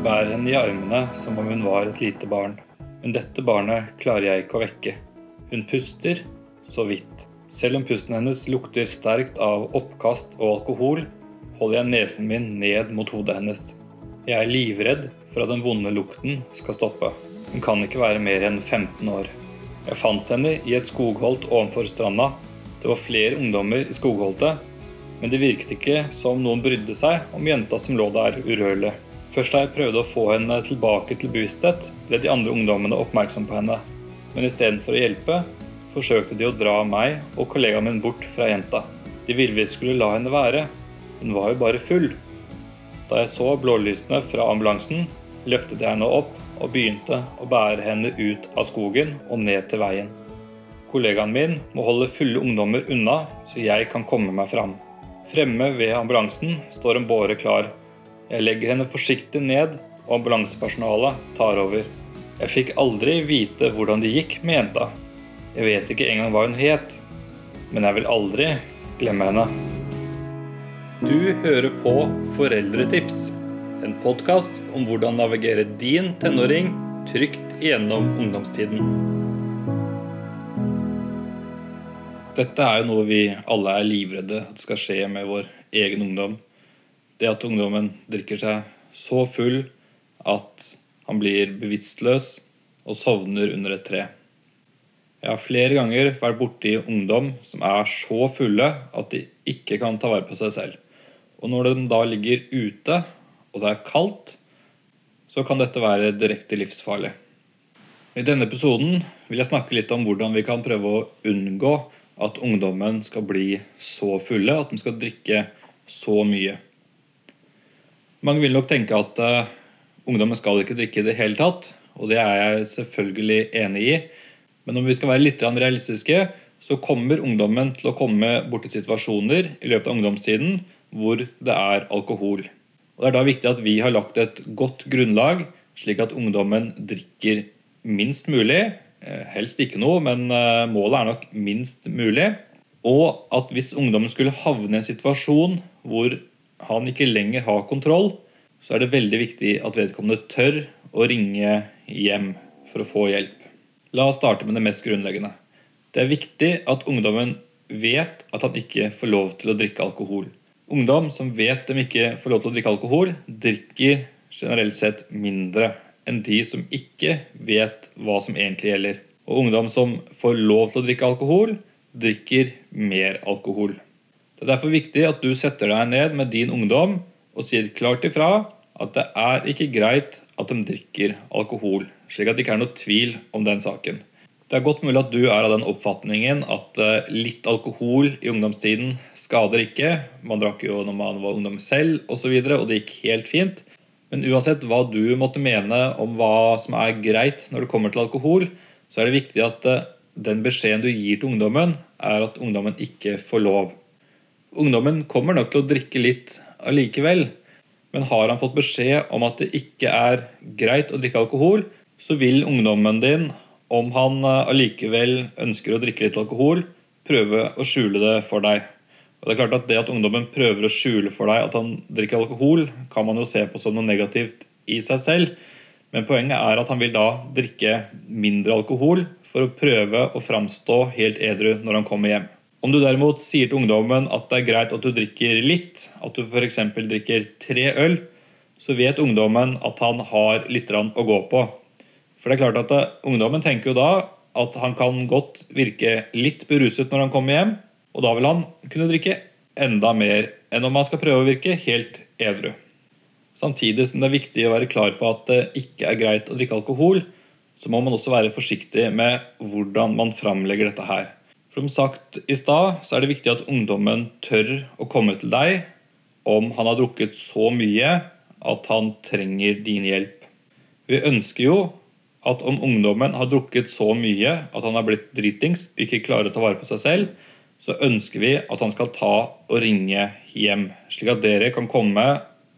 Jeg bærer henne i armene som om hun var et lite barn. Men dette barnet klarer jeg ikke å vekke. Hun puster så vidt. Selv om pusten hennes lukter sterkt av oppkast og alkohol, holder jeg nesen min ned mot hodet hennes. Jeg er livredd for at den vonde lukten skal stoppe. Hun kan ikke være mer enn 15 år. Jeg fant henne i et skogholt ovenfor stranda. Det var flere ungdommer i skogholtet, men det virket ikke som noen brydde seg om jenta som lå der urørlig. Først da jeg prøvde å få henne tilbake til bevissthet, ble de andre ungdommene oppmerksomme på henne. Men istedenfor å hjelpe, forsøkte de å dra meg og kollegaen min bort fra jenta. De ville vi skulle la henne være. Hun var jo bare full. Da jeg så blålysene fra ambulansen, løftet jeg henne opp og begynte å bære henne ut av skogen og ned til veien. Kollegaen min må holde fulle ungdommer unna, så jeg kan komme meg fram. Fremme ved ambulansen står en båre klar. Jeg legger henne forsiktig ned, og ambulansepersonalet tar over. Jeg fikk aldri vite hvordan det gikk med jenta. Jeg vet ikke engang hva hun het, men jeg vil aldri glemme henne. Du hører på Foreldretips, en podkast om hvordan navigere din tenåring trygt gjennom ungdomstiden. Dette er jo noe vi alle er livredde at skal skje med vår egen ungdom. Det at ungdommen drikker seg så full at han blir bevisstløs og sovner under et tre. Jeg har flere ganger vært borti ungdom som er så fulle at de ikke kan ta vare på seg selv. Og når de da ligger ute, og det er kaldt, så kan dette være direkte livsfarlig. I denne episoden vil jeg snakke litt om hvordan vi kan prøve å unngå at ungdommen skal bli så fulle at de skal drikke så mye. Mange vil nok tenke at uh, ungdommen skal ikke drikke i det hele tatt, og det er jeg selvfølgelig enig i. Men om vi skal være litt realistiske, så kommer ungdommen til å komme borti situasjoner i løpet av ungdomstiden hvor det er alkohol. Og Det er da viktig at vi har lagt et godt grunnlag, slik at ungdommen drikker minst mulig, Eh, helst ikke noe, men eh, målet er nok minst mulig. Og at hvis ungdommen skulle havne i en situasjon hvor han ikke lenger har kontroll, så er det veldig viktig at vedkommende tør å ringe hjem for å få hjelp. La oss starte med det mest grunnleggende. Det er viktig at ungdommen vet at han ikke får lov til å drikke alkohol. Ungdom som vet de ikke får lov til å drikke alkohol, drikker generelt sett mindre enn de som ikke vet hva som egentlig gjelder. Og ungdom som får lov til å drikke alkohol, drikker mer alkohol. Det er derfor viktig at du setter deg ned med din ungdom og sier klart ifra at det er ikke greit at de drikker alkohol, slik at det ikke er noe tvil om den saken. Det er godt mulig at du er av den oppfatningen at eh, litt alkohol i ungdomstiden skader ikke. Man drakk jo når man var ungdom selv osv., og, og det gikk helt fint. Men uansett hva du måtte mene om hva som er greit når det kommer til alkohol, så er det viktig at eh, den beskjeden du gir til ungdommen, er at ungdommen ikke får lov. Ungdommen kommer nok til å drikke litt allikevel, men har han fått beskjed om at det ikke er greit å drikke alkohol, så vil ungdommen din, om han eh, allikevel ønsker å drikke litt alkohol, prøve å skjule det for deg. Og Det er klart at det at ungdommen prøver å skjule for deg at han drikker alkohol, kan man jo se på som noe negativt i seg selv. Men poenget er at han vil da drikke mindre alkohol for å prøve å framstå helt edru når han kommer hjem. Om du derimot sier til ungdommen at det er greit at du drikker litt, at du f.eks. drikker tre øl, så vet ungdommen at han har litt å gå på. For det er klart at det, Ungdommen tenker jo da at han kan godt virke litt beruset når han kommer hjem, og da vil han kunne drikke enda mer enn om han skal prøve å virke helt edru. Samtidig som det er viktig å være klar på at det ikke er greit å drikke alkohol, så må man også være forsiktig med hvordan man framlegger dette her. Som sagt i stad, så er det viktig at ungdommen tør å komme til deg om han har drukket så mye at han trenger din hjelp. Vi ønsker jo at om ungdommen har drukket så mye at han har blitt dritings og ikke klarer å ta vare på seg selv, så ønsker vi at han skal ta og ringe hjem, slik at dere kan komme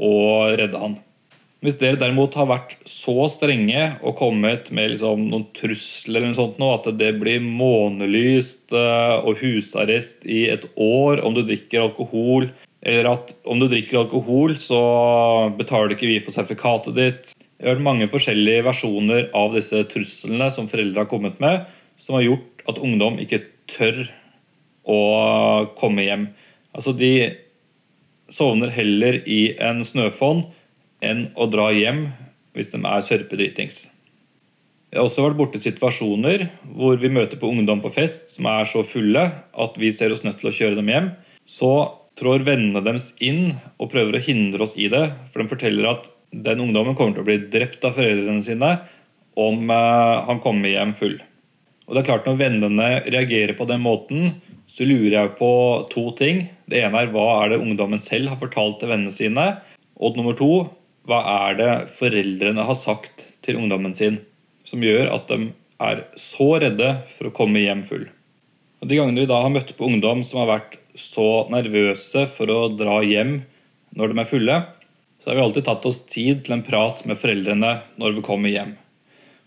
og redde han. Hvis dere derimot har vært så strenge og kommet med liksom noen trusler eller noe sånt nå, at det blir månelyst eh, og husarrest i et år om du drikker alkohol Eller at om du drikker alkohol, så betaler ikke vi for sertifikatet ditt. Jeg har hørt mange forskjellige versjoner av disse truslene som foreldre har kommet med, som har gjort at ungdom ikke tør å komme hjem. Altså De sovner heller i en snøfonn enn å dra hjem hvis de er sørpedritings. Jeg har også vært borti situasjoner hvor vi møter på ungdom på fest som er så fulle at vi ser oss nødt til å kjøre dem hjem. Så trår vennene deres inn og prøver å hindre oss i det. For de forteller at den ungdommen kommer til å bli drept av foreldrene sine om eh, han kommer hjem full. Og det er klart Når vennene reagerer på den måten, så lurer jeg på to ting. Det ene er hva er det ungdommen selv har fortalt til vennene sine? Og nummer to, hva er det foreldrene har sagt til ungdommen sin? som gjør at de er så redde for å komme hjem full. Og De gangene vi da har møtt på ungdom som har vært så nervøse for å dra hjem når de er fulle, så har vi alltid tatt oss tid til en prat med foreldrene når vi kommer hjem.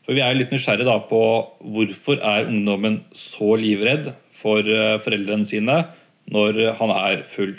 For Vi er litt nysgjerrige da på hvorfor er ungdommen så livredd for eh, foreldrene sine når han er full.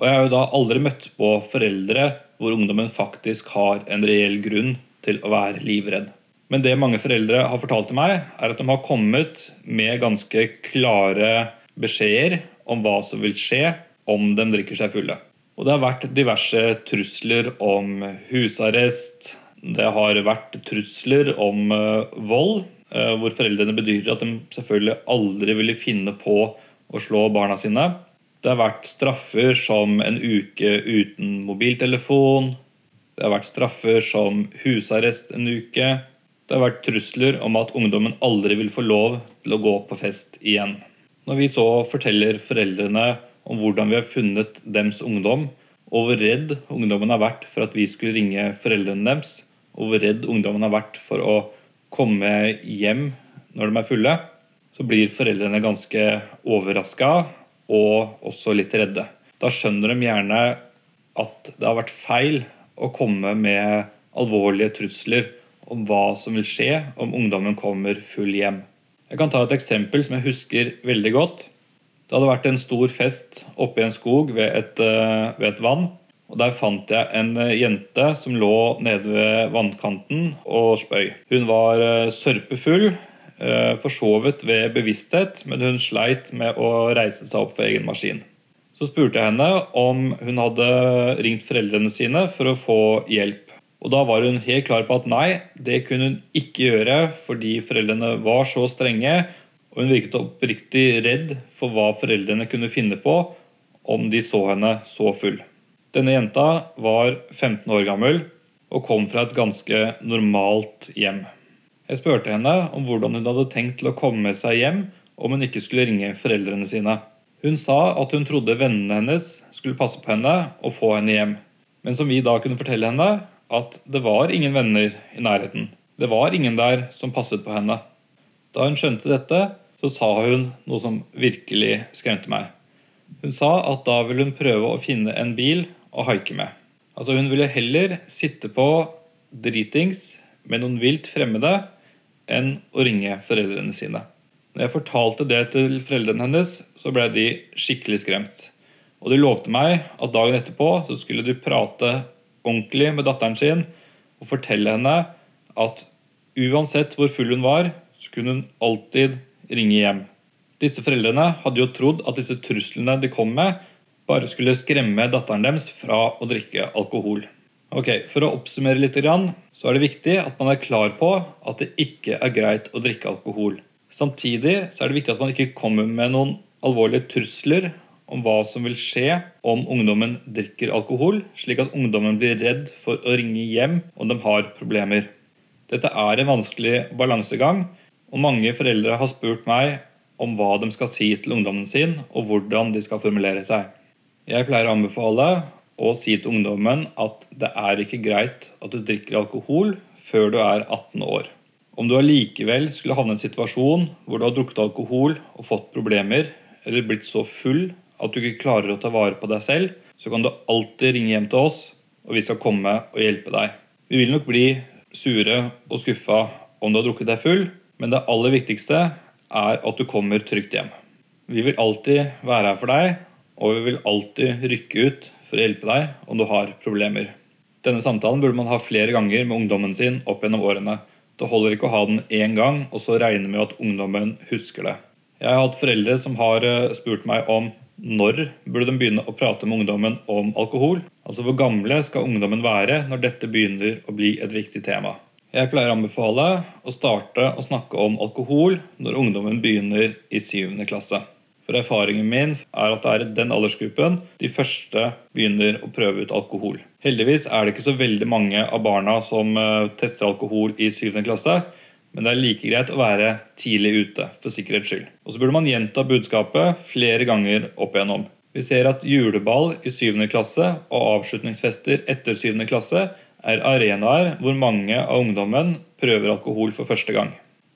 Og Jeg har jo da aldri møtt på foreldre hvor ungdommen faktisk har en reell grunn til å være livredd. Men det mange foreldre har fortalt til meg, er at de har kommet med ganske klare beskjeder om hva som vil skje om de drikker seg fulle. Og det har vært diverse trusler om husarrest. Det har vært trusler om uh, vold, uh, hvor foreldrene bedyrer at de selvfølgelig aldri ville finne på å slå barna sine. Det har vært straffer som en uke uten mobiltelefon. Det har vært straffer som husarrest en uke. Det har vært trusler om at ungdommen aldri vil få lov til å gå på fest igjen. Når vi så forteller foreldrene om hvordan vi har funnet dems ungdom, og hvor redd ungdommen har vært for at vi skulle ringe foreldrene deres, og hvor redd ungdommen har vært for å komme hjem når de er fulle, så blir foreldrene ganske overraska og også litt redde. Da skjønner de gjerne at det har vært feil å komme med alvorlige trusler om hva som vil skje om ungdommen kommer full hjem. Jeg kan ta et eksempel som jeg husker veldig godt. Det hadde vært en stor fest oppe i en skog ved et, eh, ved et vann. og Der fant jeg en eh, jente som lå nede ved vannkanten og spøy. Hun var eh, forsovet ved bevissthet, men hun sleit med å reise seg opp for egen maskin. Så spurte jeg henne om hun hadde ringt foreldrene sine for å få hjelp. Og Da var hun helt klar på at nei, det kunne hun ikke gjøre fordi foreldrene var så strenge, og hun virket oppriktig redd for hva foreldrene kunne finne på om de så henne så full. Denne jenta var 15 år gammel og kom fra et ganske normalt hjem. Jeg spurte henne om hvordan hun hadde tenkt til å komme seg hjem om hun ikke skulle ringe foreldrene sine. Hun sa at hun trodde vennene hennes skulle passe på henne og få henne hjem. Men som vi da kunne fortelle henne, at det var ingen venner i nærheten. Det var ingen der som passet på henne. Da hun skjønte dette, så sa hun noe som virkelig skremte meg. Hun sa at da ville hun prøve å finne en bil å haike med. Altså Hun ville heller sitte på dritings med noen vilt fremmede enn å ringe foreldrene sine. Når jeg fortalte det til foreldrene hennes, så ble de skikkelig skremt. Og de lovte meg at dagen etterpå så skulle de prate ordentlig med datteren sin og fortelle henne at uansett hvor full hun var, så kunne hun alltid ringe hjem. Disse foreldrene hadde jo trodd at disse truslene de kom med, bare skulle skremme datteren deres fra å drikke alkohol. Ok, For å oppsummere litt, så er det viktig at man er klar på at det ikke er greit å drikke alkohol. Samtidig så er det viktig at man ikke kommer med noen alvorlige trusler om hva som vil skje om ungdommen drikker alkohol, slik at ungdommen blir redd for å ringe hjem om de har problemer. Dette er en vanskelig balansegang, og mange foreldre har spurt meg om hva de skal si til ungdommen sin, og hvordan de skal formulere seg. Jeg pleier å anbefale å si til ungdommen at det er ikke greit at du drikker alkohol før du er 18 år. Om du allikevel skulle havne i en situasjon hvor du har drukket alkohol og fått problemer, eller blitt så full at du ikke klarer å ta vare på deg selv, så kan du alltid ringe hjem til oss, og vi skal komme og hjelpe deg. Vi vil nok bli sure og skuffa om du har drukket deg full, men det aller viktigste er at du kommer trygt hjem. Vi vil alltid være her for deg, og vi vil alltid rykke ut for å hjelpe deg om du har problemer. Denne samtalen burde man ha flere ganger med ungdommen sin opp gjennom årene. Det holder ikke å ha den én gang og så regne med at ungdommen husker det. Jeg har hatt foreldre som har eh, spurt meg om når burde de begynne å prate med ungdommen om alkohol? Altså hvor gamle skal ungdommen være når dette begynner å bli et viktig tema? Jeg pleier å anbefale å starte å snakke om alkohol når ungdommen begynner i 7. klasse. For erfaringen min er at det er i den aldersgruppen de første begynner å prøve ut alkohol. Heldigvis er det ikke så veldig mange av barna som eh, tester alkohol i 7. klasse, men det er like greit å være tidlig ute for sikkerhets skyld. Og så burde man gjenta budskapet flere ganger opp igjennom. Vi ser at juleball i 7. klasse og avslutningsfester etter 7. klasse er arenaer hvor mange av ungdommen prøver alkohol for første gang.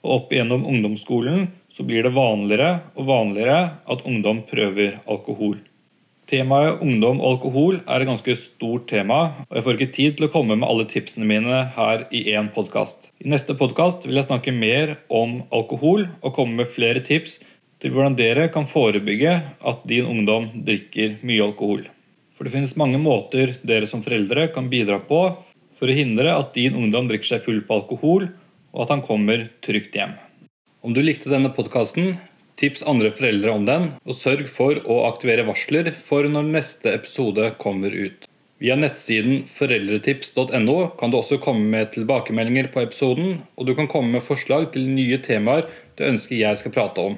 Og opp igjennom ungdomsskolen så blir det vanligere og vanligere at ungdom prøver alkohol. Temaet ungdom og alkohol er et ganske stort tema, og jeg får ikke tid til å komme med alle tipsene mine her i én podkast. I neste podkast vil jeg snakke mer om alkohol og komme med flere tips til hvordan dere kan forebygge at din ungdom drikker mye alkohol. For det finnes mange måter dere som foreldre kan bidra på for å hindre at din ungdom drikker seg full på alkohol, og at han kommer trygt hjem. Om du likte denne podkasten, tips andre foreldre om den, og sørg for å aktivere varsler for når neste episode kommer ut. Via nettsiden foreldretips.no kan du også komme med tilbakemeldinger på episoden, og du kan komme med forslag til nye temaer du ønsker jeg skal prate om.